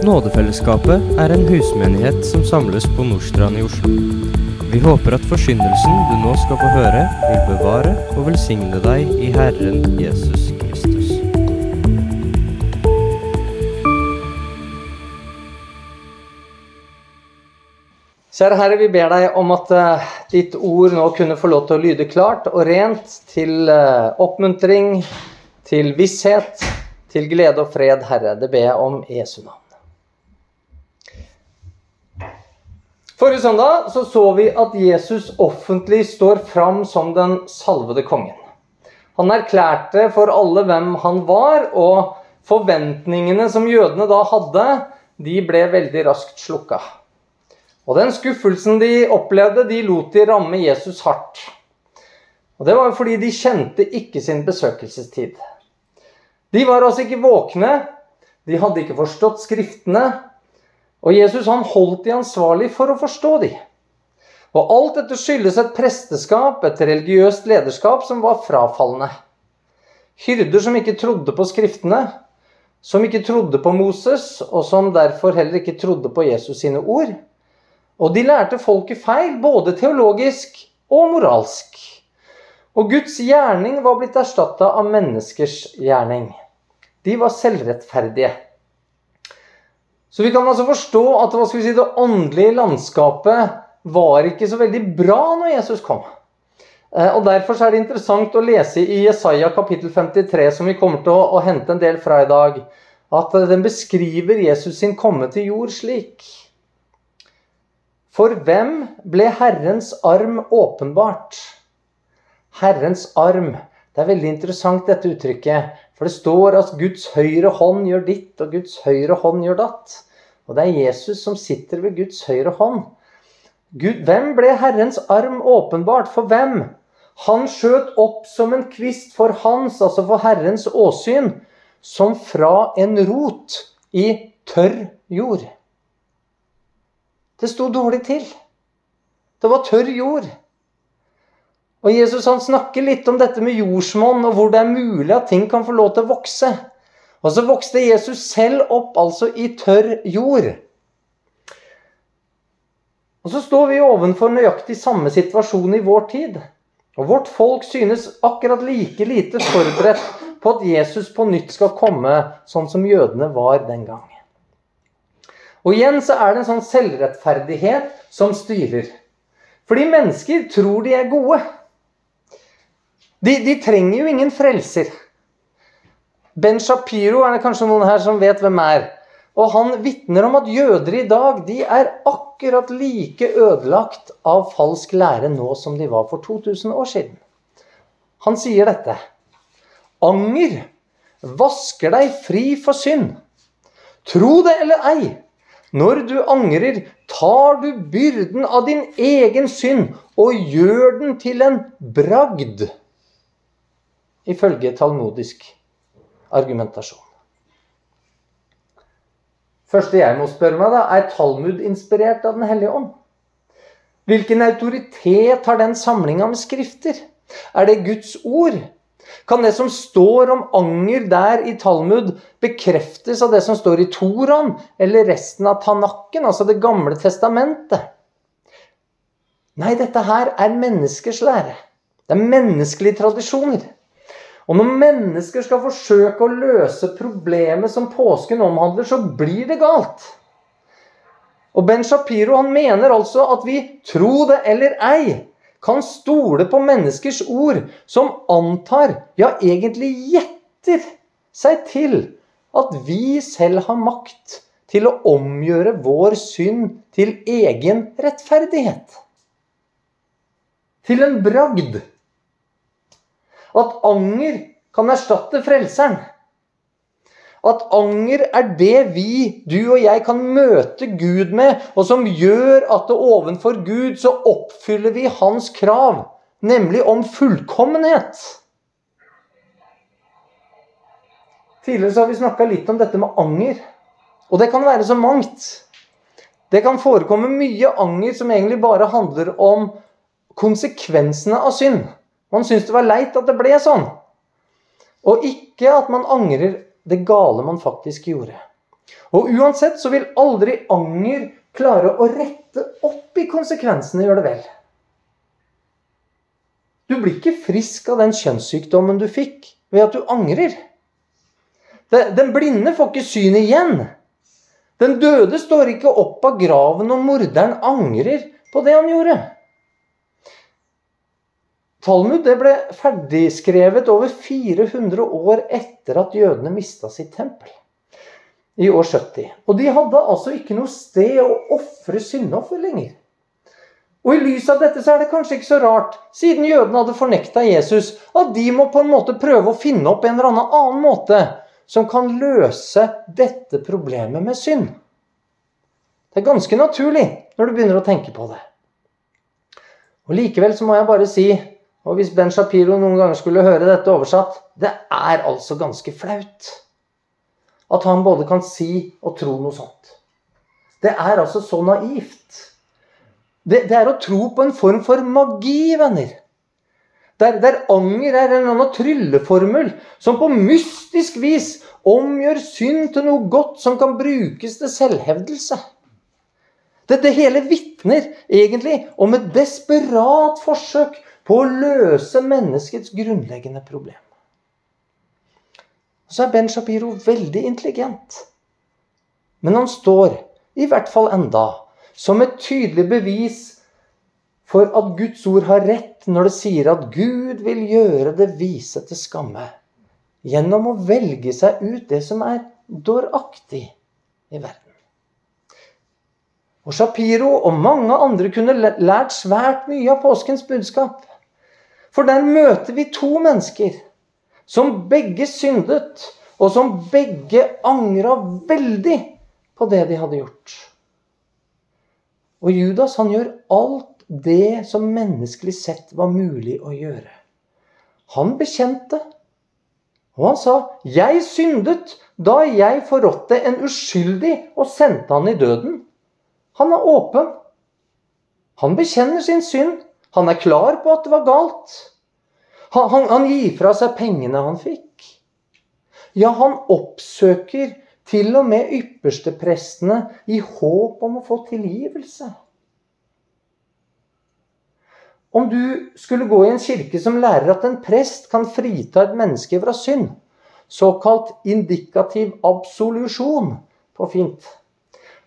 Nådefellesskapet er en husmenighet som samles på Nordstrand i Oslo. Vi håper at forsyndelsen du nå skal få høre, vil bevare og velsigne deg i Herren Jesus Kristus. Kjære Herre, vi ber deg om at eh, ditt ord nå kunne få lov til å lyde klart og rent til eh, oppmuntring, til visshet, til glede og fred, Herre. Det ber jeg om i Jesu navn. Forrige søndag så, så vi at Jesus offentlig står fram som den salvede kongen. Han erklærte for alle hvem han var, og forventningene som jødene da hadde, de ble veldig raskt slukka. Og den skuffelsen de opplevde, de lot de ramme Jesus hardt. Og Det var fordi de kjente ikke sin besøkelsestid. De var altså ikke våkne, de hadde ikke forstått Skriftene, og Jesus han holdt de ansvarlig for å forstå de. Og alt dette skyldes et presteskap, et religiøst lederskap, som var frafallende. Hyrder som ikke trodde på Skriftene, som ikke trodde på Moses, og som derfor heller ikke trodde på Jesus sine ord. Og de lærte folket feil, både teologisk og moralsk. Og Guds gjerning var blitt erstatta av menneskers gjerning. De var selvrettferdige. Så vi kan altså forstå at si, det åndelige landskapet var ikke så veldig bra når Jesus kom. Eh, og Derfor er det interessant å lese i Jesaja kapittel 53, som vi kommer til å, å hente en del fra i dag, at den beskriver Jesus sin komme til jord slik. For hvem ble Herrens arm åpenbart? Herrens arm. Det er veldig interessant, dette uttrykket. For det står at Guds høyre hånd gjør ditt, og Guds høyre hånd gjør datt. Og det er Jesus som sitter ved Guds høyre hånd. Gud, hvem ble Herrens arm åpenbart? For hvem? Han skjøt opp som en kvist for hans, altså for Herrens åsyn, som fra en rot i tørr jord. Det sto dårlig til. Det var tørr jord. Og Jesus han snakker litt om dette med jordsmonn, og hvor det er mulig at ting kan få lov til å vokse. Og så vokste Jesus selv opp altså i tørr jord. Og så står vi ovenfor nøyaktig samme situasjon i vår tid. Og vårt folk synes akkurat like lite forberedt på at Jesus på nytt skal komme sånn som jødene var den gang. Og igjen så er det en sånn selvrettferdighet som styrer. Fordi mennesker tror de er gode. De, de, trenger jo ingen frelser. Ben Shapiro er det kanskje noen her som vet hvem er. Og han vitner om at jøder i dag de er akkurat like ødelagt av falsk lære nå som de var for 2000 år siden. Han sier dette. Anger vasker deg fri for synd. Tro det eller ei. Når du angrer, tar du byrden av din egen synd og gjør den til en bragd ifølge talmodisk argumentasjon. Første jeg må spørre meg, da, er Talmud inspirert av Den hellige ånd? Hvilken autoritet har den samlinga med skrifter? Er det Guds ord? Kan det som står om anger der i Talmud, bekreftes av det som står i Toran eller resten av Tanakken, altså Det gamle testamentet? Nei, dette her er menneskers lære. Det er menneskelige tradisjoner. Og når mennesker skal forsøke å løse problemet som påsken omhandler, så blir det galt. Og Ben Shapiro han mener altså at vi, tro det eller ei, kan stole på menneskers ord som antar, ja egentlig gjetter seg til at vi selv har makt til å omgjøre vår synd til egen rettferdighet. Til en bragd. At anger kan erstatte frelseren. At anger er det vi, du og jeg, kan møte Gud med, og som gjør at det ovenfor Gud så oppfyller vi hans krav, nemlig om fullkommenhet. Tidligere så har vi snakka litt om dette med anger. Og det kan være så mangt. Det kan forekomme mye anger som egentlig bare handler om konsekvensene av synd. Man syns det var leit at det ble sånn. Og ikke at man angrer det gale man faktisk gjorde. Og uansett så vil aldri anger klare å rette opp i konsekvensene, gjør det vel? Du blir ikke frisk av den kjønnssykdommen du fikk ved at du angrer. Den blinde får ikke syn igjen. Den døde står ikke opp av graven og morderen angrer på det han gjorde. Talmud det ble ferdigskrevet over 400 år etter at jødene mista sitt tempel. I år 70. Og de hadde altså ikke noe sted å ofre syndoffer lenger. Og I lys av dette så er det kanskje ikke så rart, siden jødene hadde fornekta Jesus, at de må på en måte prøve å finne opp en eller annen måte som kan løse dette problemet med synd. Det er ganske naturlig når du begynner å tenke på det. Og Likevel så må jeg bare si, og hvis Ben Shapiro noen ganger skulle høre dette oversatt Det er altså ganske flaut at han både kan si og tro noe sånt. Det er altså så naivt. Det, det er å tro på en form for magi, venner. Der, der anger er en annen trylleformel som på mystisk vis omgjør synd til noe godt som kan brukes til selvhevdelse. Dette hele vitner egentlig om et desperat forsøk på å løse menneskets grunnleggende problem. Så er Ben Shapiro veldig intelligent. Men han står, i hvert fall enda, som et tydelig bevis for at Guds ord har rett når det sier at Gud vil gjøre det vise til skamme gjennom å velge seg ut det som er dåraktig i verden. Og Shapiro og mange andre kunne lært svært mye av påskens budskap. For der møter vi to mennesker som begge syndet, og som begge angra veldig på det de hadde gjort. Og Judas han gjør alt det som menneskelig sett var mulig å gjøre. Han bekjente, og han sa 'Jeg syndet da jeg forrådte en uskyldig og sendte han i døden'. Han er åpen. Han bekjenner sin synd. Han er klar på at det var galt. Han, han, han gir fra seg pengene han fikk. Ja, han oppsøker til og med yppersteprestene i håp om å få tilgivelse. Om du skulle gå i en kirke som lærer at en prest kan frita et menneske fra synd, såkalt indikativ absolusjon på fint,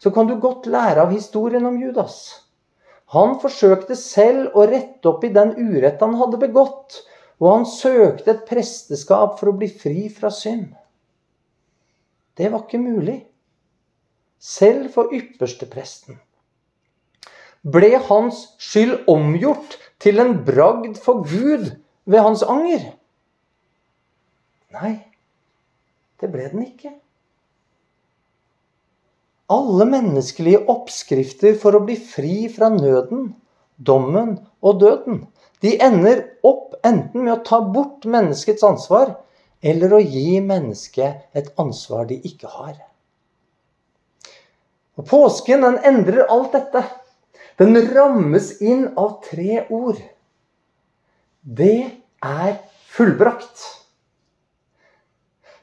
så kan du godt lære av historien om Judas. Han forsøkte selv å rette opp i den urett han hadde begått, og han søkte et presteskap for å bli fri fra synd. Det var ikke mulig. Selv for ypperstepresten. Ble hans skyld omgjort til en bragd for Gud ved hans anger? Nei, det ble den ikke. Alle menneskelige oppskrifter for å bli fri fra nøden, dommen og døden, de ender opp enten med å ta bort menneskets ansvar, eller å gi mennesket et ansvar de ikke har. Og Påsken den endrer alt dette. Den rammes inn av tre ord. Det er fullbrakt.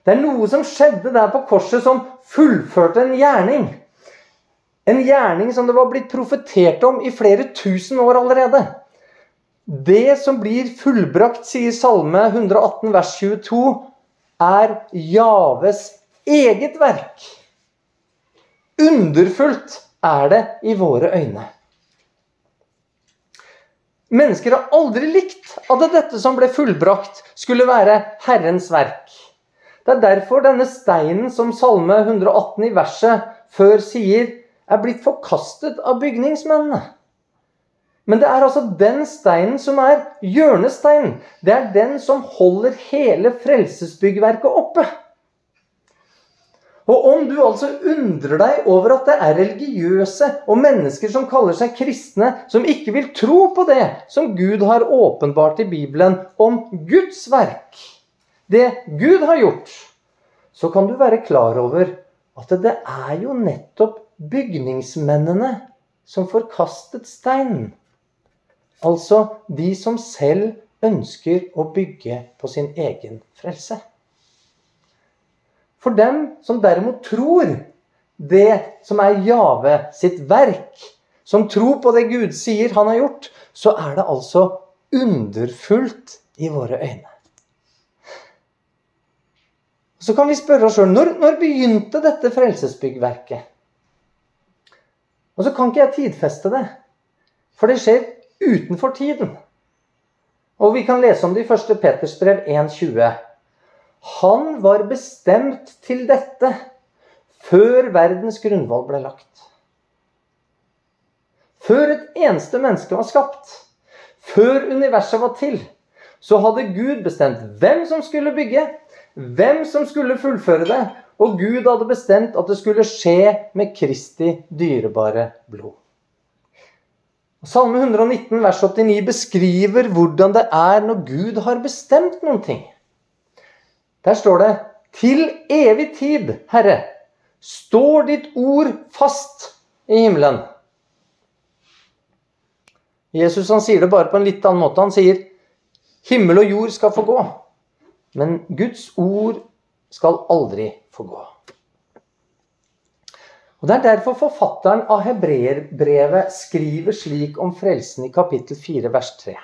Det er noe som skjedde der på korset, som fullførte en gjerning. En gjerning som det var blitt profetert om i flere tusen år allerede. Det som blir fullbrakt, sier Salme 118 vers 22, er Javes eget verk. Underfullt er det i våre øyne. Mennesker har aldri likt at dette som ble fullbrakt, skulle være Herrens verk. Det er derfor denne steinen som Salme 118 i verset før sier er blitt forkastet av bygningsmennene. Men det er altså den steinen som er hjørnesteinen. Det er den som holder hele frelsesbyggverket oppe. Og om du altså undrer deg over at det er religiøse og mennesker som kaller seg kristne, som ikke vil tro på det som Gud har åpenbart i Bibelen om Guds verk, det Gud har gjort, så kan du være klar over at det er jo nettopp bygningsmennene som forkastet steinen. Altså de som selv ønsker å bygge på sin egen frelse. For dem som derimot tror, det som er Jave sitt verk, som tror på det Gud sier han har gjort, så er det altså underfullt i våre øyne. Så kan vi spørre oss sjøl når, når begynte dette frelsesbyggverket? Og så kan ikke jeg tidfeste det, for det skjer utenfor tiden. Og vi kan lese om det i 1. Peters brev 1,20. Han var bestemt til dette før verdens grunnvoll ble lagt. Før et eneste menneske var skapt, før universet var til, så hadde Gud bestemt hvem som skulle bygge, hvem som skulle fullføre det, og Gud hadde bestemt at det skulle skje med Kristi dyrebare blod. Salme 119 vers 89 beskriver hvordan det er når Gud har bestemt noen ting. Der står det Til evig tid, Herre, står ditt ord fast i himmelen. Jesus han sier det bare på en litt annen måte. Han sier himmel og jord skal få gå, men Guds ord skal aldri få gå. Og Det er derfor forfatteren av hebreerbrevet skriver slik om frelsen i kapittel 4, vers 3.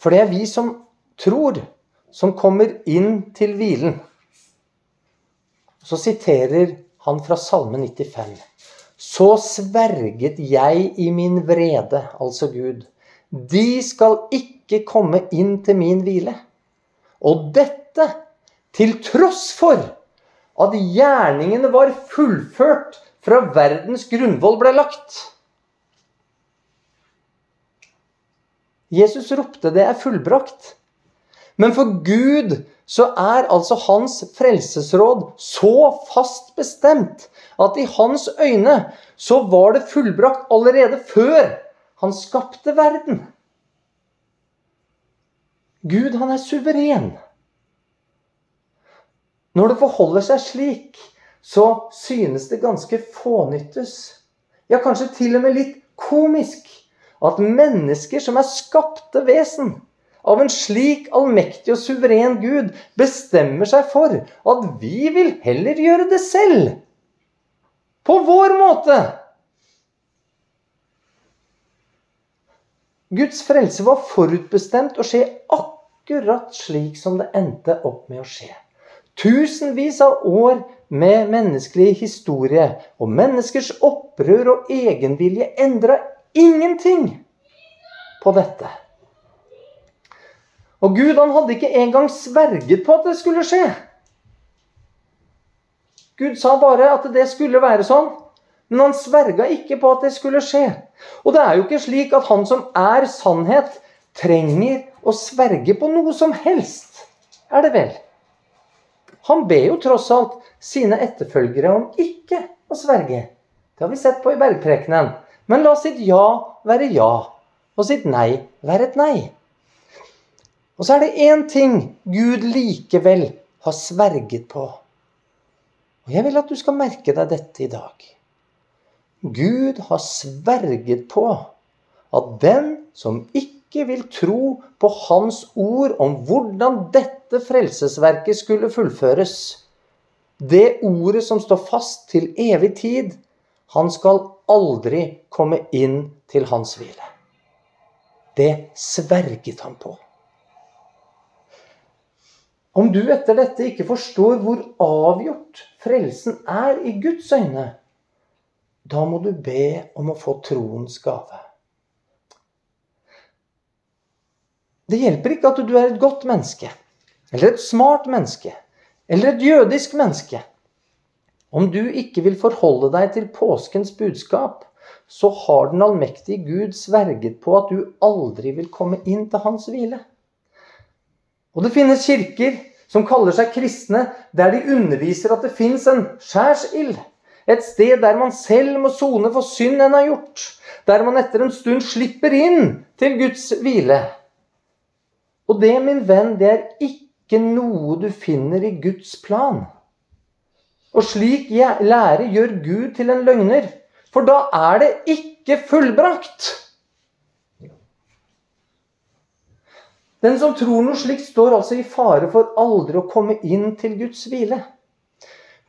For det er vi som tror, som kommer inn til hvilen. Så siterer han fra Salme 95. Så sverget jeg i min vrede, altså Gud, de skal ikke komme inn til min hvile. Og dette til tross for at gjerningene var fullført fra verdens grunnvoll ble lagt. Jesus ropte 'det er fullbrakt'. Men for Gud så er altså hans frelsesråd så fast bestemt at i hans øyne så var det fullbrakt allerede før han skapte verden. Gud, han er suveren. Når det forholder seg slik, så synes det ganske fånyttes. Ja, kanskje til og med litt komisk at mennesker som er skapte vesen av en slik allmektig og suveren Gud, bestemmer seg for at vi vil heller gjøre det selv. På vår måte. Guds frelse var forutbestemt å skje akkurat slik som det endte opp med å skje. Tusenvis av år med menneskelig historie og menneskers opprør og egenvilje endra ingenting på dette. Og Gud han hadde ikke engang sverget på at det skulle skje. Gud sa bare at det skulle være sånn, men han sverga ikke på at det skulle skje. Og det er jo ikke slik at han som er sannhet, trenger å sverge på noe som helst. Er det vel? Han ber jo tross alt sine etterfølgere om ikke å sverge. Det har vi sett på i bergprekenen. Men la sitt ja være ja, og sitt nei være et nei. Og så er det én ting Gud likevel har sverget på. Og jeg vil at du skal merke deg dette i dag. Gud har sverget på at den som ikke vil tro på Hans ord om hvordan dette frelsesverket skulle fullføres. Det ordet som står fast til evig tid, han skal aldri komme inn til hans hvile. Det sverget han på. Om du etter dette ikke forstår hvor avgjort frelsen er i Guds øyne, da må du be om å få troens gave. Det hjelper ikke at du er et godt menneske, eller et smart menneske, eller et jødisk menneske. Om du ikke vil forholde deg til påskens budskap, så har den allmektige Gud sverget på at du aldri vil komme inn til hans hvile. Og det finnes kirker som kaller seg kristne, der de underviser at det fins en skjærsild. Et sted der man selv må sone for synd en har gjort. Der man etter en stund slipper inn til Guds hvile. Og det, min venn, det er ikke noe du finner i Guds plan. Og slik lære gjør Gud til en løgner, for da er det ikke fullbrakt. Den som tror noe slikt, står altså i fare for aldri å komme inn til Guds hvile.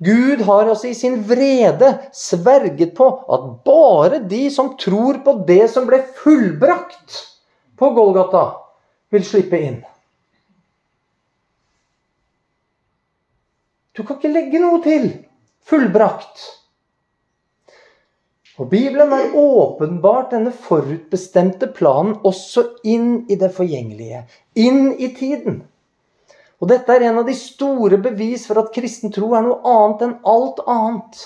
Gud har altså i sin vrede sverget på at bare de som tror på det som ble fullbrakt på Golgata, vil slippe inn. Du kan ikke legge noe til. Fullbrakt. Og Bibelen er åpenbart denne forutbestemte planen også inn i det forgjengelige. Inn i tiden. Og dette er en av de store bevis for at kristen tro er noe annet enn alt annet.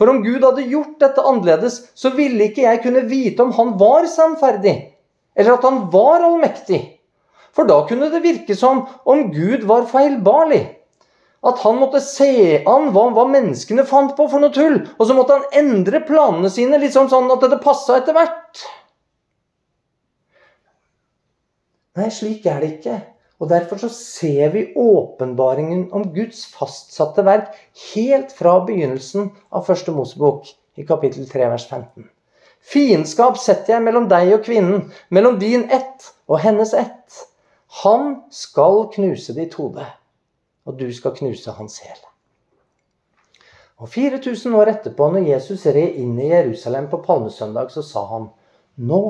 For om Gud hadde gjort dette annerledes, så ville ikke jeg kunne vite om han var sannferdig, eller at han var allmektig. For da kunne det virke som om Gud var feilbarlig. At han måtte se an hva, hva, menneskene fant på for noe tull. Og så måtte han endre planene sine litt sånn, sånn at det passa etter hvert. Nei, slik er det ikke. Og Derfor så ser vi åpenbaringen om Guds fastsatte verk helt fra begynnelsen av første Mosebok, i kapittel 3, vers 15. Fiendskap setter jeg mellom deg og kvinnen, mellom din ett og hennes ett. Han skal knuse ditt hode, og du skal knuse hans hæl. Og 4000 år etterpå, når Jesus red inn i Jerusalem på palmesøndag, så sa han Nå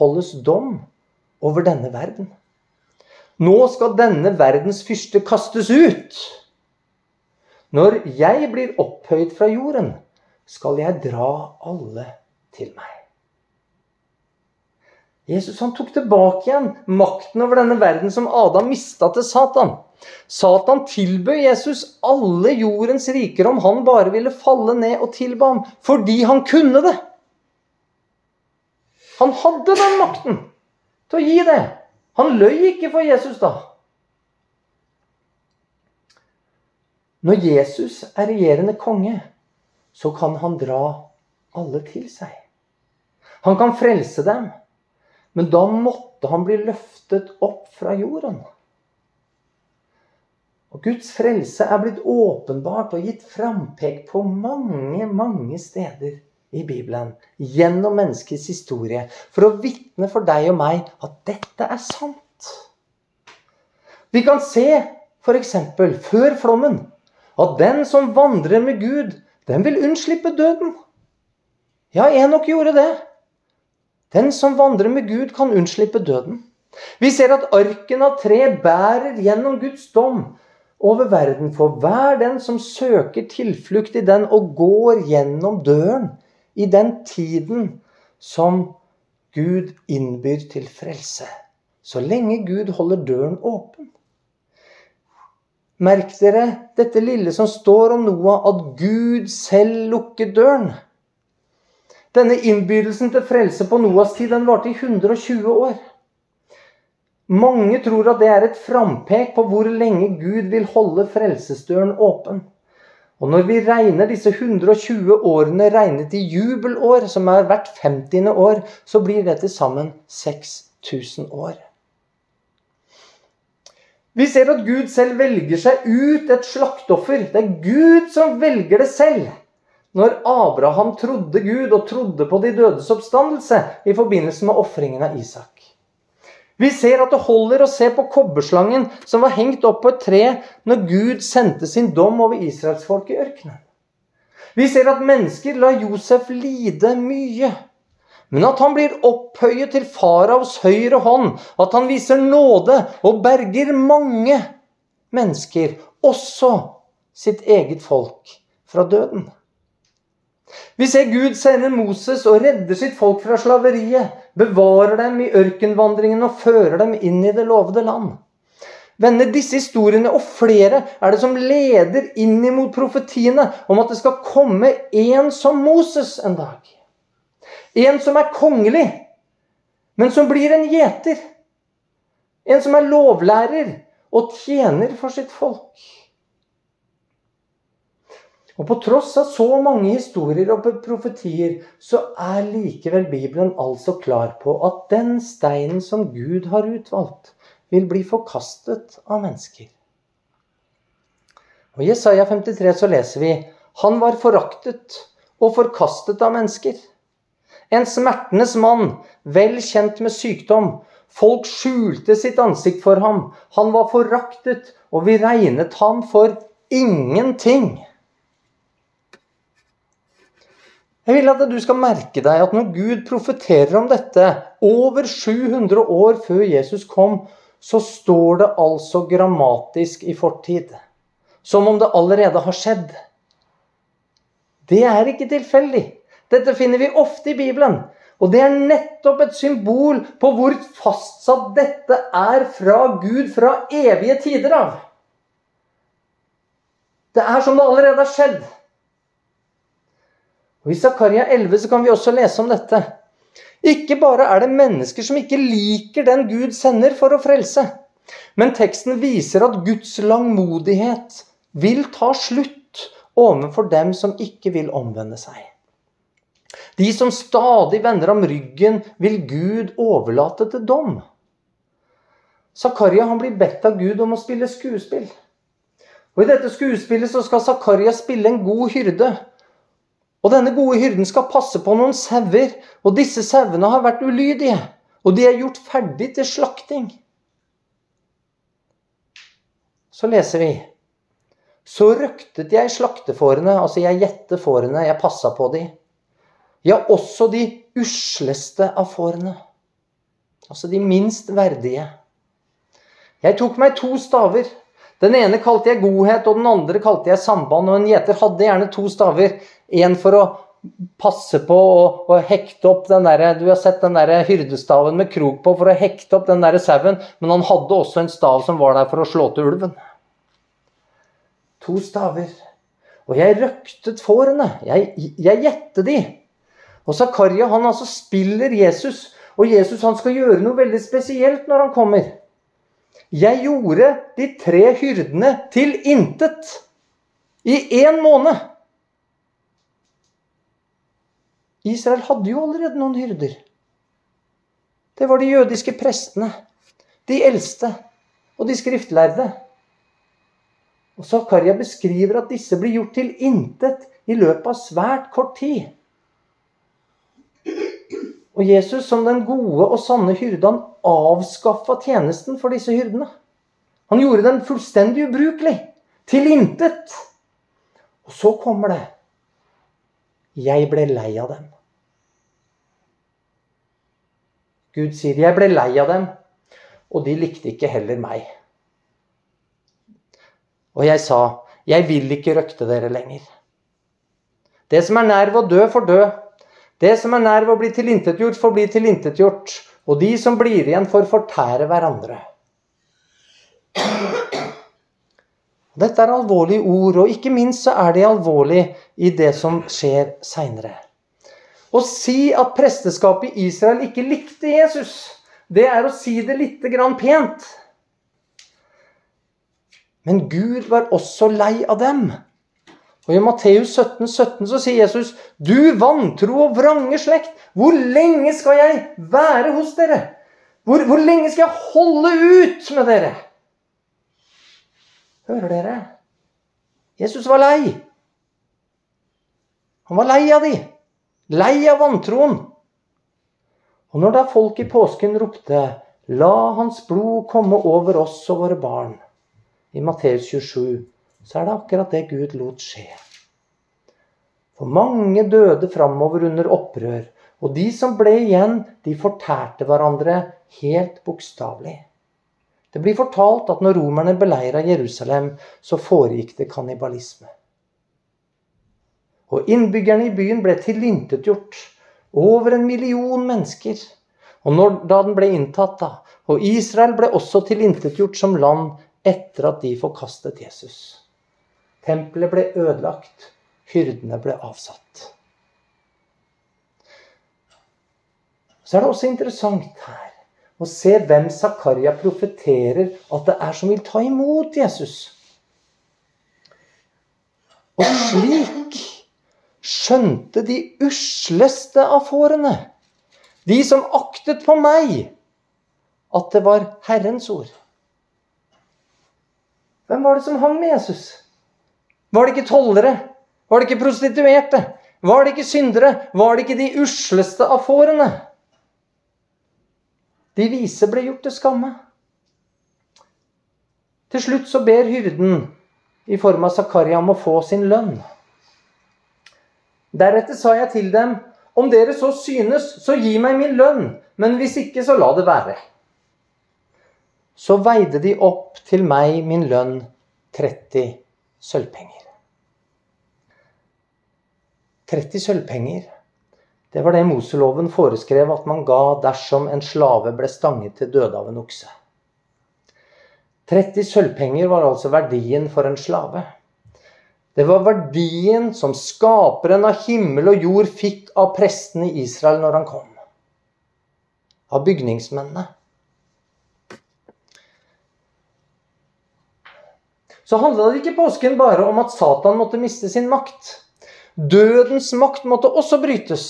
holdes dom over denne verden. Nå skal denne verdens fyrste kastes ut. Når jeg blir opphøyd fra jorden, skal jeg dra alle til meg. Jesus han tok tilbake igjen makten over denne verden som Adam mista til Satan. Satan tilbød Jesus alle jordens riker om han bare ville falle ned og tilbe ham, fordi han kunne det. Han hadde den makten til å gi det. Han løy ikke for Jesus da. Når Jesus er regjerende konge, så kan han dra alle til seg. Han kan frelse dem, men da måtte han bli løftet opp fra jorden. Og Guds frelse er blitt åpenbart og gitt frampek på mange, mange steder i Bibelen gjennom menneskets historie for å vitne for deg og meg at dette er sant. Vi kan se f.eks. før flommen at den som vandrer med Gud, den vil unnslippe døden. Ja, Enok gjorde det. Den som vandrer med Gud, kan unnslippe døden. Vi ser at arken av tre bærer gjennom Guds dom over verden for hver den som søker tilflukt i den og går gjennom døren i den tiden som Gud innbyr til frelse. Så lenge Gud holder døren åpen. Merk dere dette lille som står om Noah, at Gud selv lukker døren. Denne innbydelsen til frelse på Noahs tid den varte i 120 år. Mange tror at det er et frampek på hvor lenge Gud vil holde frelsesdøren åpen. Og når vi regner disse 120 årene regnet i jubelår, som er hvert 50. år, så blir det til sammen 6000 år. Vi ser at Gud selv velger seg ut et slaktoffer. Det er Gud som velger det selv. Når Abraham trodde Gud og trodde på de dødes oppstandelse i forbindelse med ofringen av Isak. Vi ser at det holder å se på kobberslangen som var hengt opp på et tre når Gud sendte sin dom over israelsfolket i ørkenen. Vi ser at mennesker lar Josef lide mye. Men at han blir opphøyet til faraos høyre hånd, at han viser nåde og berger mange mennesker, også sitt eget folk, fra døden. Vi ser Gud sende Moses og redder sitt folk fra slaveriet, bevarer dem i ørkenvandringen og fører dem inn i det lovede land. Venner, disse historiene og flere er det som leder inn imot profetiene om at det skal komme en som Moses en dag. En som er kongelig, men som blir en gjeter. En som er lovlærer og tjener for sitt folk. Og på tross av så mange historier og profetier, så er likevel Bibelen altså klar på at den steinen som Gud har utvalgt, vil bli forkastet av mennesker. Og I Jesaja 53 så leser vi han var foraktet og forkastet av mennesker. En smertenes mann, vel kjent med sykdom. Folk skjulte sitt ansikt for ham. Han var foraktet, og vi regnet ham for ingenting. Jeg vil at du skal merke deg at når Gud profeterer om dette over 700 år før Jesus kom, så står det altså grammatisk i fortid. Som om det allerede har skjedd. Det er ikke tilfeldig. Dette finner vi ofte i Bibelen. Og det er nettopp et symbol på hvor fastsatt dette er fra Gud fra evige tider av. Det er som det allerede har skjedd. Og I Zakaria 11 så kan vi også lese om dette. Ikke bare er det mennesker som ikke liker den Gud sender for å frelse, men teksten viser at Guds langmodighet vil ta slutt overfor dem som ikke vil omvende seg. De som stadig vender om ryggen, vil Gud overlate til dom. Zakaria blir bedt av Gud om å spille skuespill. Og I dette skuespillet så skal Zakaria spille en god hyrde. Og denne gode hyrden skal passe på noen sauer, og disse sauene har vært ulydige. Og de er gjort ferdig til slakting. Så leser vi Så røktet jeg slaktefårene, altså jeg gjette fårene, jeg passa på de. Ja, også de usleste av fårene. Altså de minst verdige. Jeg tok meg to staver. Den ene kalte jeg godhet, og den andre kalte jeg samband. Og en gjeter hadde gjerne to staver. En for å passe på å hekte opp den der, Du har sett den der hyrdestaven med krok på for å hekte opp den der sauen. Men han hadde også en stav som var der for å slå til ulven. To staver. Og jeg røktet fårene. Jeg, jeg gjette de. Og Zakaria han altså spiller Jesus, og Jesus han skal gjøre noe veldig spesielt når han kommer. Jeg gjorde de tre hyrdene til intet i én måned. Israel hadde jo allerede noen hyrder. Det var de jødiske prestene, de eldste og de skriftlærde. Og Zakaria beskriver at disse blir gjort til intet i løpet av svært kort tid. Og Jesus, som den gode og sanne hyrde, han avskaffa tjenesten for disse hyrdene. Han gjorde den fullstendig ubrukelig. Til intet. Og så kommer det Jeg ble lei av dem. Gud sier, 'Jeg ble lei av dem', og de likte ikke heller meg. Og jeg sa, 'Jeg vil ikke røkte dere lenger'. Det som er nær ved å dø, får dø. Det som er nær ved å bli tilintetgjort, får bli tilintetgjort. Og de som blir igjen, får fortære hverandre. Dette er alvorlige ord, og ikke minst så er de alvorlige i det som skjer seinere. Å si at presteskapet i Israel ikke likte Jesus, det er å si det lite grann pent. Men Gud var også lei av dem. Og I Matteus 17, 17 så sier Jesus, 'Du vantro og vrange slekt, hvor lenge skal jeg være hos dere?' Hvor, hvor lenge skal jeg holde ut med dere? Hører dere? Jesus var lei. Han var lei av de. Lei av vantroen. Og når da folk i påsken ropte 'La hans blod komme over oss og våre barn' i Matteus 27, så er det akkurat det Gud lot skje. For mange døde framover under opprør, og de som ble igjen, de fortærte hverandre helt bokstavelig. Det blir fortalt at når romerne beleira Jerusalem, så foregikk det kannibalisme. Og innbyggerne i byen ble tilintetgjort. Over en million mennesker. Og når, da den ble inntatt, da, og Israel ble også tilintetgjort som land etter at de forkastet Jesus. Tempelet ble ødelagt. Hyrdene ble avsatt. Så er det også interessant her å se hvem Zakaria profeterer at det er som vil ta imot Jesus. Og slik skjønte de usleste av fårene, de som aktet på meg, at det var Herrens ord. Hvem var det som hang med Jesus? Var det ikke tollere? Var det ikke prostituerte? Var det ikke syndere? Var det ikke de usleste av fårene? De vise ble gjort til skamme. Til slutt så ber hyrden i form av Zakaria om å få sin lønn. Deretter sa jeg til dem, om dere så synes, så gi meg min lønn, men hvis ikke, så la det være. Så veide de opp til meg min lønn 30 sølvpenger. 30 sølvpenger, det var det Moseloven foreskrev at man ga dersom en slave ble stanget til døde av en okse. 30 sølvpenger var altså verdien for en slave. Det var verdien som skaperen av himmel og jord fikk av prestene i Israel når han kom. Av bygningsmennene. Så handla det ikke påsken bare om at Satan måtte miste sin makt. Dødens makt måtte også brytes.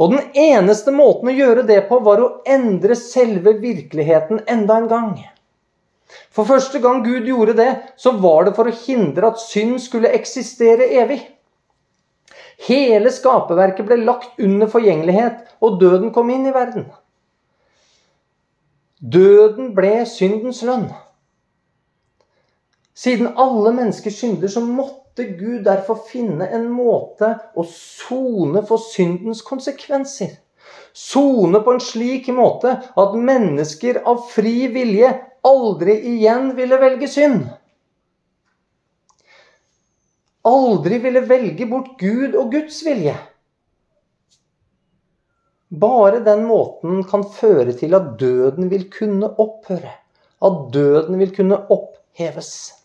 Og den eneste måten å gjøre det på, var å endre selve virkeligheten enda en gang. For første gang Gud gjorde det, så var det for å hindre at synd skulle eksistere evig. Hele skaperverket ble lagt under forgjengelighet, og døden kom inn i verden. Døden ble syndens lønn. Siden alle mennesker synder, så måtte Gud derfor finne en måte å sone for syndens konsekvenser. Sone på en slik måte at mennesker av fri vilje aldri igjen ville velge synd. Aldri ville velge bort Gud og Guds vilje. Bare den måten kan føre til at døden vil kunne opphøre. At døden vil kunne oppheves.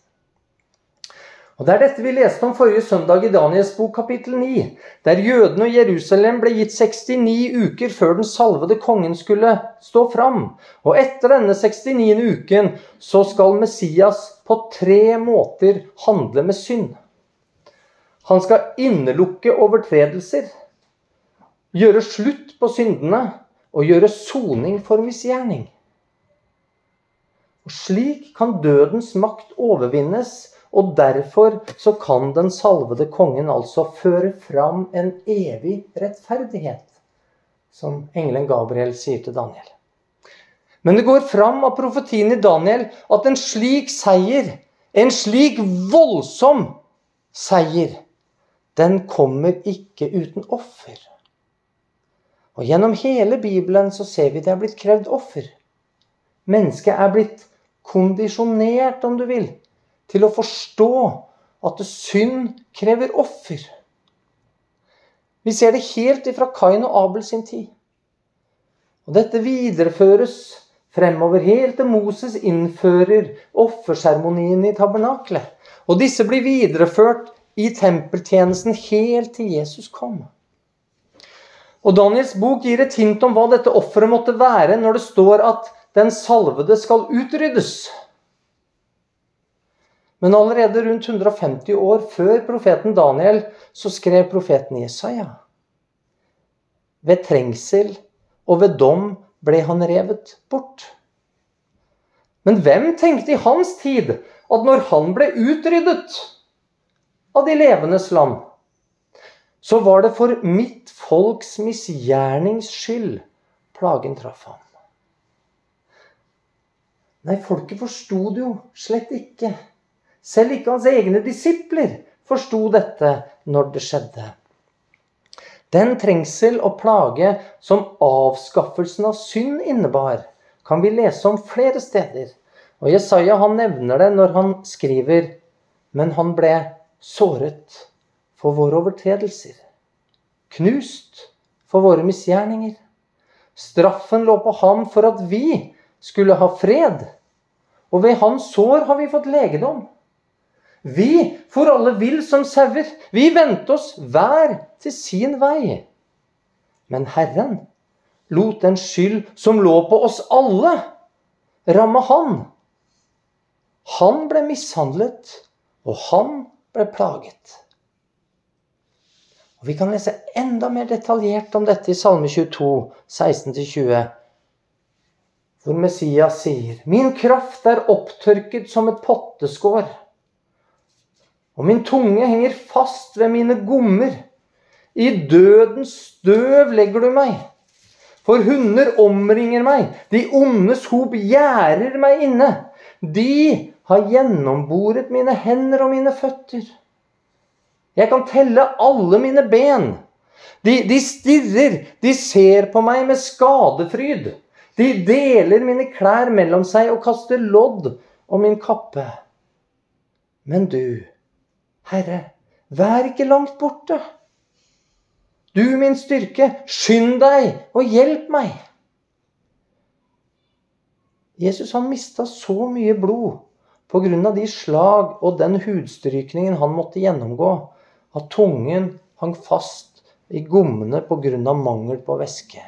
Og Det er dette vi leste om forrige søndag i Daniels bok kapittel 9, der jødene og Jerusalem ble gitt 69 uker før den salvede kongen skulle stå fram. Og etter denne 69. uken så skal Messias på tre måter handle med synd. Han skal innelukke overtredelser, gjøre slutt på syndene og gjøre soning for misgjerning. Og Slik kan dødens makt overvinnes og derfor så kan den salvede kongen altså føre fram en evig rettferdighet, som engelen Gabriel sier til Daniel. Men det går fram av profetien i Daniel at en slik seier, en slik voldsom seier, den kommer ikke uten offer. Og Gjennom hele Bibelen så ser vi det er blitt krevd offer. Mennesket er blitt kondisjonert, om du vil, til å forstå at synd krever offer. Vi ser det helt ifra Kain og Abel sin tid. Og dette videreføres fremover helt til Moses innfører offerseremonien i tabernaklet. Og disse blir videreført i tempeltjenesten helt til Jesus kom. Og Daniels bok gir et hint om hva dette offeret måtte være når det står at den salvede skal utryddes. Men allerede rundt 150 år før profeten Daniel så skrev profeten Jesaja. Ved trengsel og ved dom ble han revet bort. Men hvem tenkte i hans tid at når han ble utryddet av de levendes land, så var det for mitt folks misgjernings skyld plagen traff ham? Nei, folket forsto det jo slett ikke. Selv ikke hans egne disipler forsto dette når det skjedde. Den trengsel og plage som avskaffelsen av synd innebar, kan vi lese om flere steder. Og Jesaja han nevner det når han skriver Men han ble såret for våre overtredelser, knust for våre misgjerninger. Straffen lå på ham for at vi skulle ha fred, og ved hans sår har vi fått legedom. Vi for alle vill som sauer. Vi vendte oss hver til sin vei. Men Herren lot den skyld som lå på oss alle, ramme Han. Han ble mishandlet, og han ble plaget. Og Vi kan lese enda mer detaljert om dette i Salme 22, 16-20, hvor Messias sier:" Min kraft er opptørket som et potteskår og min tunge henger fast ved mine gommer. I dødens støv legger du meg. For hunder omringer meg, de ondes hop gjerder meg inne. De har gjennomboret mine hender og mine føtter. Jeg kan telle alle mine ben. De, de stirrer, de ser på meg med skadefryd. De deler mine klær mellom seg og kaster lodd om min kappe. Men du, Herre, vær ikke langt borte. Du min styrke, skynd deg og hjelp meg. Jesus han mista så mye blod pga. de slag og den hudstrykningen han måtte gjennomgå, at tungen hang fast i gommene pga. mangel på væske.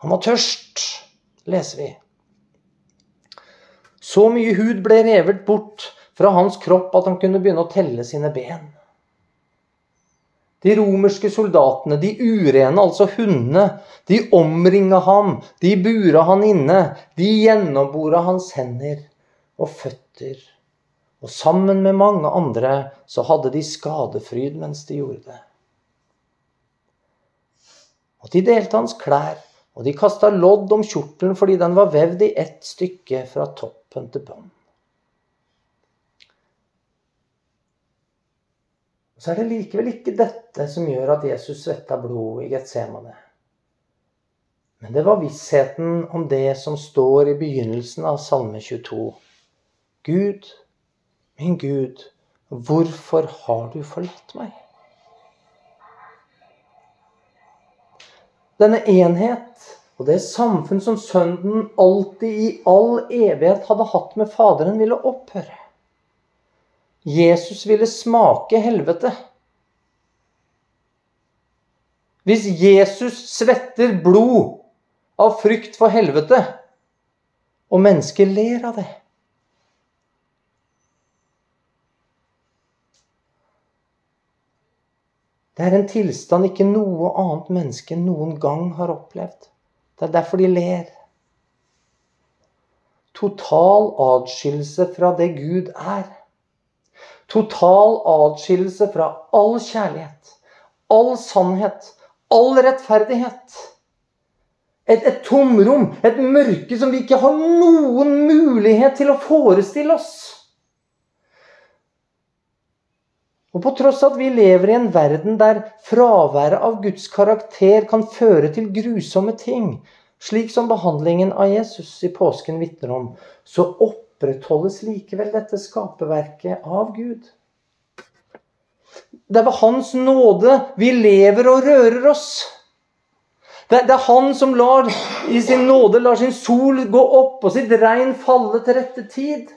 Han var tørst, leser vi. Så mye hud ble revet bort fra hans kropp at han kunne begynne å telle sine ben. De romerske soldatene, de urene, altså hundene, de omringa ham, de bura han inne, de gjennombora hans hender og føtter. Og sammen med mange andre så hadde de skadefryd mens de gjorde det. Og de delte hans klær, og de kasta lodd om kjortelen fordi den var vevd i ett stykke fra toppen til bånn. Så er det likevel ikke dette som gjør at Jesus svetta blod i Getsemane. Men det var vissheten om det som står i begynnelsen av Salme 22. Gud, min Gud, hvorfor har du forlatt meg? Denne enhet og det samfunn som Sønnen alltid i all evighet hadde hatt med Faderen, ville opphøre. Jesus ville smake helvete. Hvis Jesus svetter blod av frykt for helvete, og mennesker ler av det Det er en tilstand ikke noe annet menneske noen gang har opplevd. Det er derfor de ler. Total adskillelse fra det Gud er. Total atskillelse fra all kjærlighet, all sannhet, all rettferdighet. Et, et, tomrom, et mørke som vi ikke har noen mulighet til å forestille oss. Og på tross av at vi lever i en verden der fraværet av Guds karakter kan føre til grusomme ting, slik som behandlingen av Jesus i påsken vitner om, så opp opprettholdes likevel dette skaperverket av Gud. Det er ved Hans nåde vi lever og rører oss. Det, er Han som lar, i sin nåde lar sin sol gå opp og sitt regn falle til rette tid.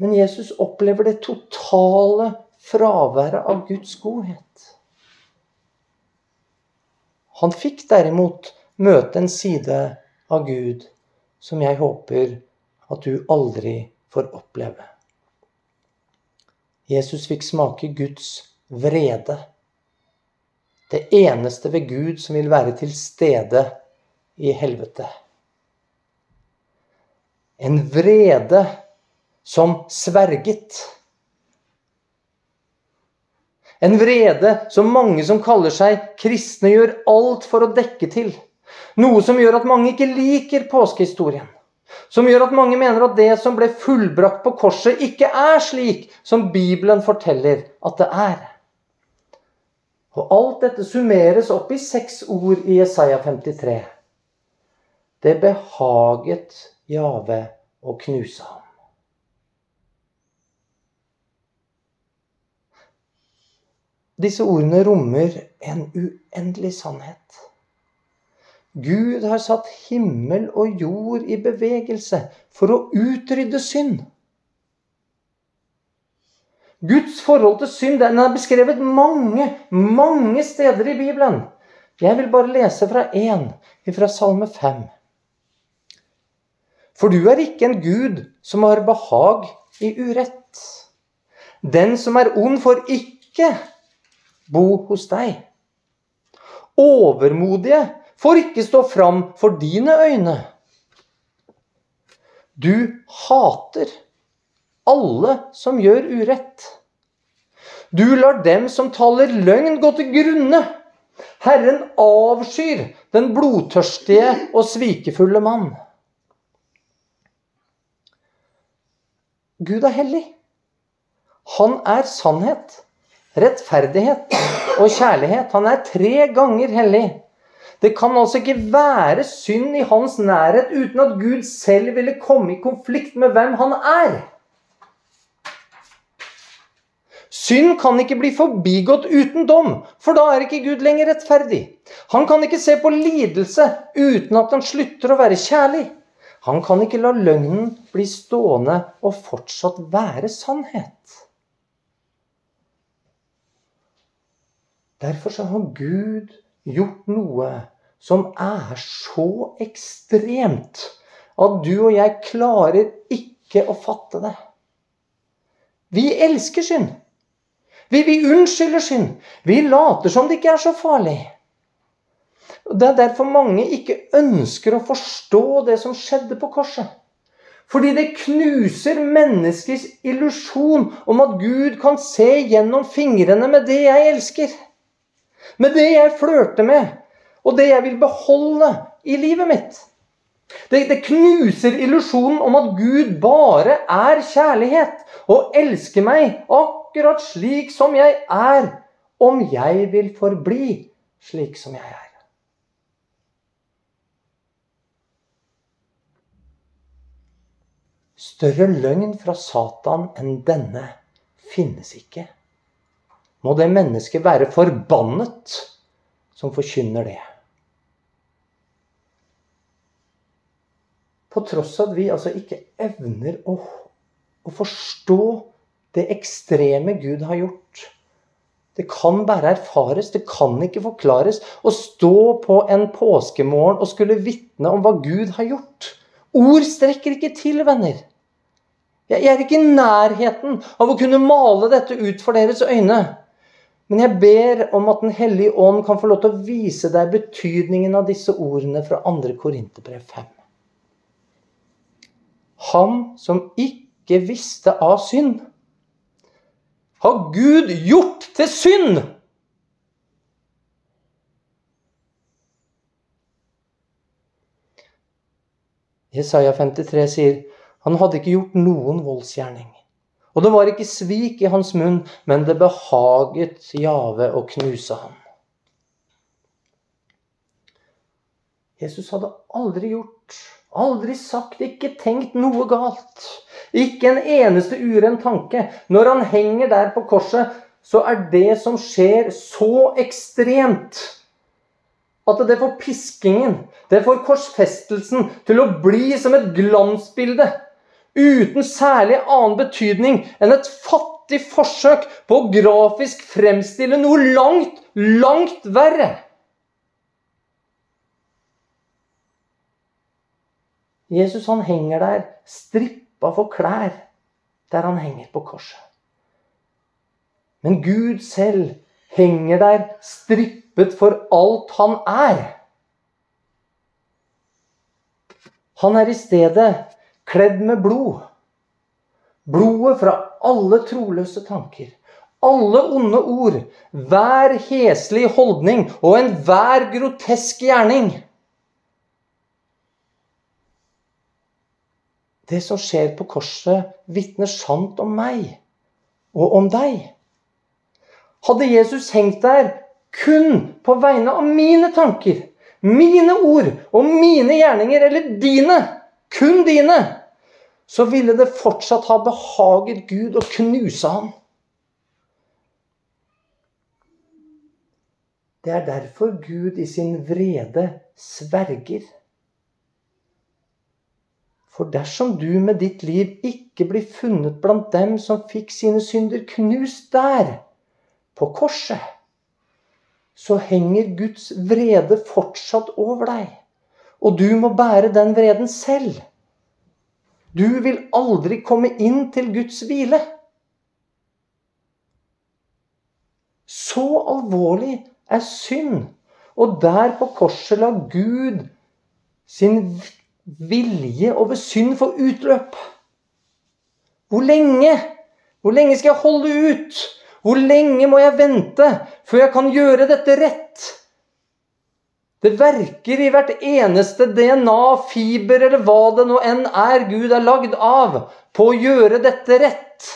Men Jesus opplever det totale fraværet av Guds godhet. Han fikk derimot møte en side av Gud som jeg håper at du aldri får oppleve. Jesus fikk smake Guds vrede. Det eneste ved Gud som vil være til stede i helvete. En vrede som sverget. En vrede som mange som kaller seg kristne, gjør alt for å dekke til. Noe som gjør at mange ikke liker påskehistorien. Som gjør at mange mener at det som ble fullbrakt på korset, ikke er slik som Bibelen forteller at det er. Og alt dette summeres opp i seks ord i Jesaja 53. Det behaget Jave å knuse ham. Disse ordene rommer en uendelig sannhet. Gud har satt himmel og jord i bevegelse for å utrydde synd. Guds forhold til synd den er beskrevet mange, mange steder i Bibelen. Jeg vil bare lese fra én, fra Salme 5. For du er ikke en Gud som har behag i urett. Den som er ond, får ikke bo hos deg. Overmodige får ikke stå fram for dine øyne. Du hater alle som gjør urett. Du lar dem som taler løgn, gå til grunne. Herren avskyr den blodtørstige og svikefulle mann. Gud er hellig. Han er sannhet. rettferdighet og kjærlighet. Han er tre ganger hellig. Det kan altså ikke være synd i hans nærhet uten at Gud selv ville komme i konflikt med hvem han er. Synd kan ikke bli forbigått uten dom, for da er ikke Gud lenger rettferdig. Han kan ikke se på lidelse uten at han slutter å være kjærlig. Han kan ikke la løgnen bli stående og fortsatt være sannhet. Derfor så har Gud gjort noe som er så ekstremt at du og jeg klarer ikke å fatte det. Vi elsker synd. Vi, vi unnskylder synd. Vi later som det ikke er så farlig. Det er derfor mange ikke ønsker å forstå det som skjedde på korset. Fordi det knuser menneskets illusjon om at Gud kan se gjennom fingrene med det jeg elsker. Med det jeg flørter med, og det jeg vil beholde i livet mitt. Det, det knuser illusjonen om at Gud bare er kjærlighet og elsker meg akkurat slik som jeg er, om jeg vil forbli slik som jeg er. Større løgn fra Satan enn denne finnes ikke. Må det mennesket være forbannet som forkynner det. På tross av at vi altså ikke evner å, å forstå det ekstreme Gud har gjort. Det kan bare erfares, det kan ikke forklares. Å stå på en påskemorgen og skulle vitne om hva Gud har gjort. Ord strekker ikke til, venner. Jeg er ikke i nærheten av å kunne male dette ut for deres øyne. Men jeg ber om at Den hellige ånd kan få lov til å vise deg betydningen av disse ordene fra 2. Korinterbrev 5. Han som ikke visste av synd har Gud gjort til synd. Jesaja 53 sier han hadde ikke gjort noen voldsgjerning. Og det var ikke svik i hans munn, men det behaget Jave å knuse ham. Jesus hadde aldri gjort, aldri sagt, ikke tenkt noe galt. Ikke en eneste uren tanke. Når han henger der på korset, så er det som skjer, så ekstremt at det får piskingen, det får korsfestelsen, til å bli som et glansbilde. Uten særlig annen betydning enn et fattig forsøk på å grafisk fremstille noe langt, langt verre. Jesus han henger der, stripp strippa for klær der han henger på korset. Men Gud selv henger der strippet for alt han er. Han er i stedet kledd med blod. Blodet fra alle troløse tanker, alle onde ord, hver heslig holdning og enhver grotesk gjerning. Det som skjer på korset, vitner sant om meg og om deg. Hadde Jesus hengt der kun på vegne av mine tanker, mine ord og mine gjerninger, eller dine, kun dine, så ville det fortsatt ha behaget Gud å knuse ham. Det er derfor Gud i sin vrede sverger for dersom du med ditt liv ikke blir funnet blant dem som fikk sine synder knust der, på korset, så henger Guds vrede fortsatt over deg. Og du må bære den vreden selv. Du vil aldri komme inn til Guds hvile. Så alvorlig er synd. Og der på korset la Gud sin vilje over synd få utløp. Hvor lenge? Hvor lenge skal jeg holde ut? Hvor lenge må jeg vente før jeg kan gjøre dette rett? Det verker i hvert eneste DNA, fiber eller hva det nå enn er Gud er lagd av, på å gjøre dette rett.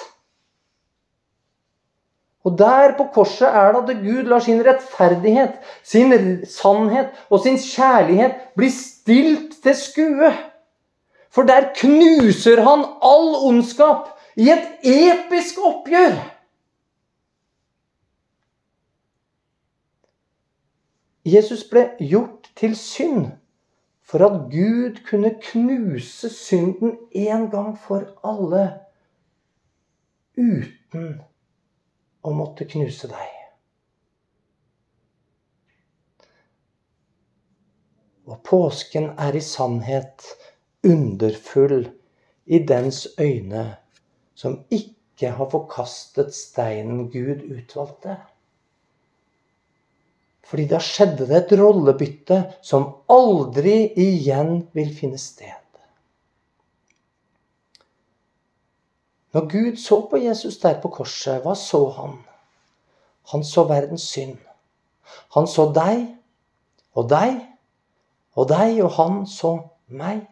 Og der på korset er det at Gud lar sin rettferdighet, sin sannhet og sin kjærlighet bli stilt til skue. For der knuser han all ondskap i et episk oppgjør. Jesus ble gjort til synd for at Gud kunne knuse synden en gang for alle uten å måtte knuse deg. Og påsken er i sannhet underfull i dens øyne som ikke har forkastet steinen Gud utvalgte. Fordi da skjedde det et rollebytte som aldri igjen vil finne sted. Når Gud så på Jesus der på korset, hva så han? Han så verdens synd. Han så deg og deg og deg, og han så meg.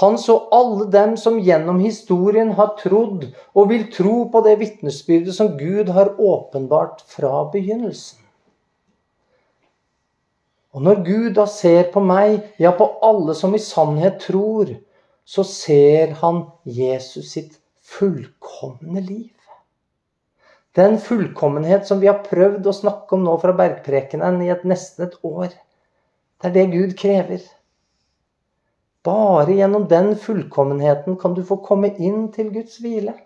Han så alle dem som gjennom historien har trodd og vil tro på det vitnesbyrdet som Gud har åpenbart fra begynnelsen. Og når Gud da ser på meg, ja, på alle som i sannhet tror, så ser han Jesus sitt fullkomne liv. Den fullkommenhet som vi har prøvd å snakke om nå fra bergprekenen i et nesten et år. Det er det Gud krever. Bare gjennom den fullkommenheten kan du få komme inn til Guds hvile.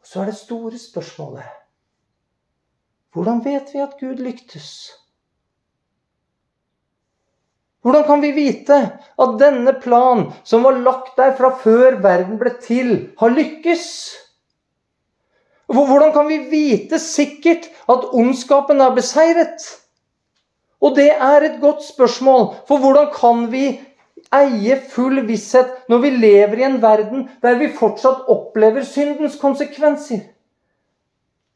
Så er det store spørsmålet hvordan vet vi at Gud lyktes? Hvordan kan vi vite at denne plan, som var lagt der fra før verden ble til, har lykkes? Hvordan kan vi vite sikkert at ondskapen er beseiret? Og det er et godt spørsmål, for hvordan kan vi eie full visshet når vi lever i en verden der vi fortsatt opplever syndens konsekvenser?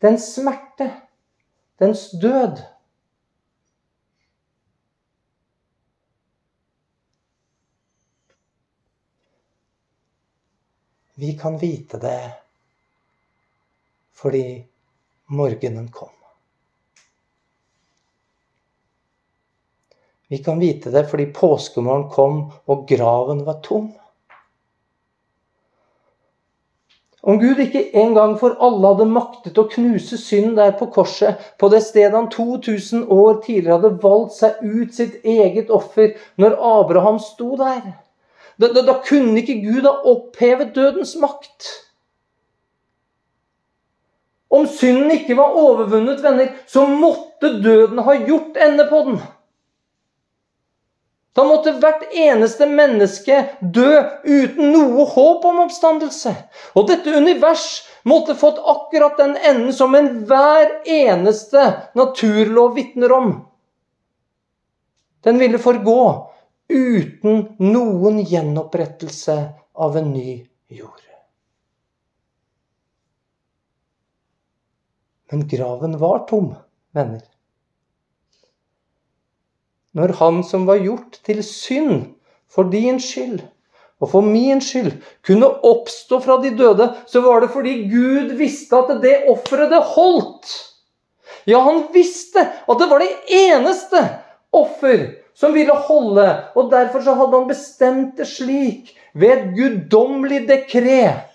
Den smerte dens død. Vi kan vite det fordi morgenen kom. Vi kan vite det fordi påskemorgen kom og graven var tom. Om Gud ikke en gang for alle hadde maktet å knuse synd der på korset, på det stedet han 2000 år tidligere hadde valgt seg ut sitt eget offer når Abraham sto der, da, da, da kunne ikke Gud ha opphevet dødens makt. Om synden ikke var overvunnet, venner, så måtte døden ha gjort ende på den. Da måtte hvert eneste menneske dø uten noe håp om oppstandelse. Og dette univers måtte fått akkurat den enden som enhver eneste naturlov vitner om. Den ville forgå uten noen gjenopprettelse av en ny jord. Men graven var tom, venner når han som var gjort til synd for din skyld og for min skyld, kunne oppstå fra de døde, så var det fordi Gud visste at det offeret, det holdt. Ja, han visste at det var det eneste offer som ville holde. Og derfor så hadde han bestemt det slik, ved et guddommelig dekret,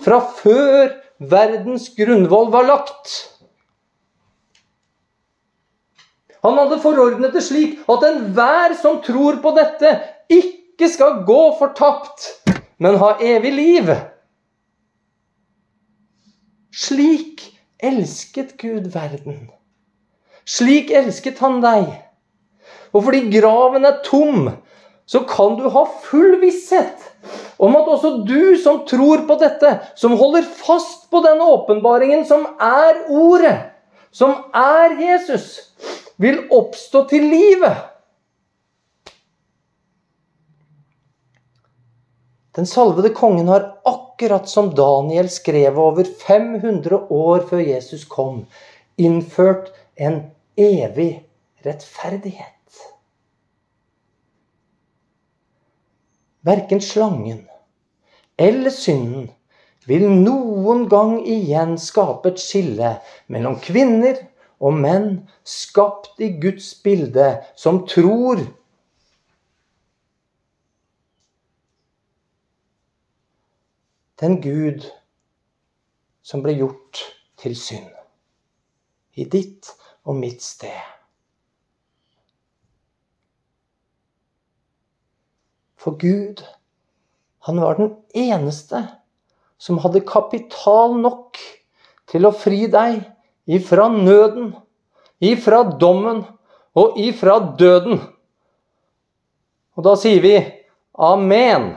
fra før verdens grunnvoll var lagt. Han hadde forordnet det slik at enhver som tror på dette, ikke skal gå fortapt, men ha evig liv. Slik elsket Gud verden. Slik elsket han deg. Og fordi graven er tom, så kan du ha full visshet om at også du som tror på dette, som holder fast på den åpenbaringen som er Ordet, som er Jesus, vil oppstå til livet. Den salvede kongen har akkurat som Daniel skrev over 500 år før Jesus kom, innført en evig rettferdighet. Verken slangen eller synden vil noen gang igjen skape et skille mellom kvinner og menn skapt i Guds bilde, som tror den Gud som ble gjort til synd i ditt og mitt sted. For Gud, han var den eneste som hadde kapital nok til å fri deg ifra nøden, ifra dommen og ifra døden. Og da sier vi amen.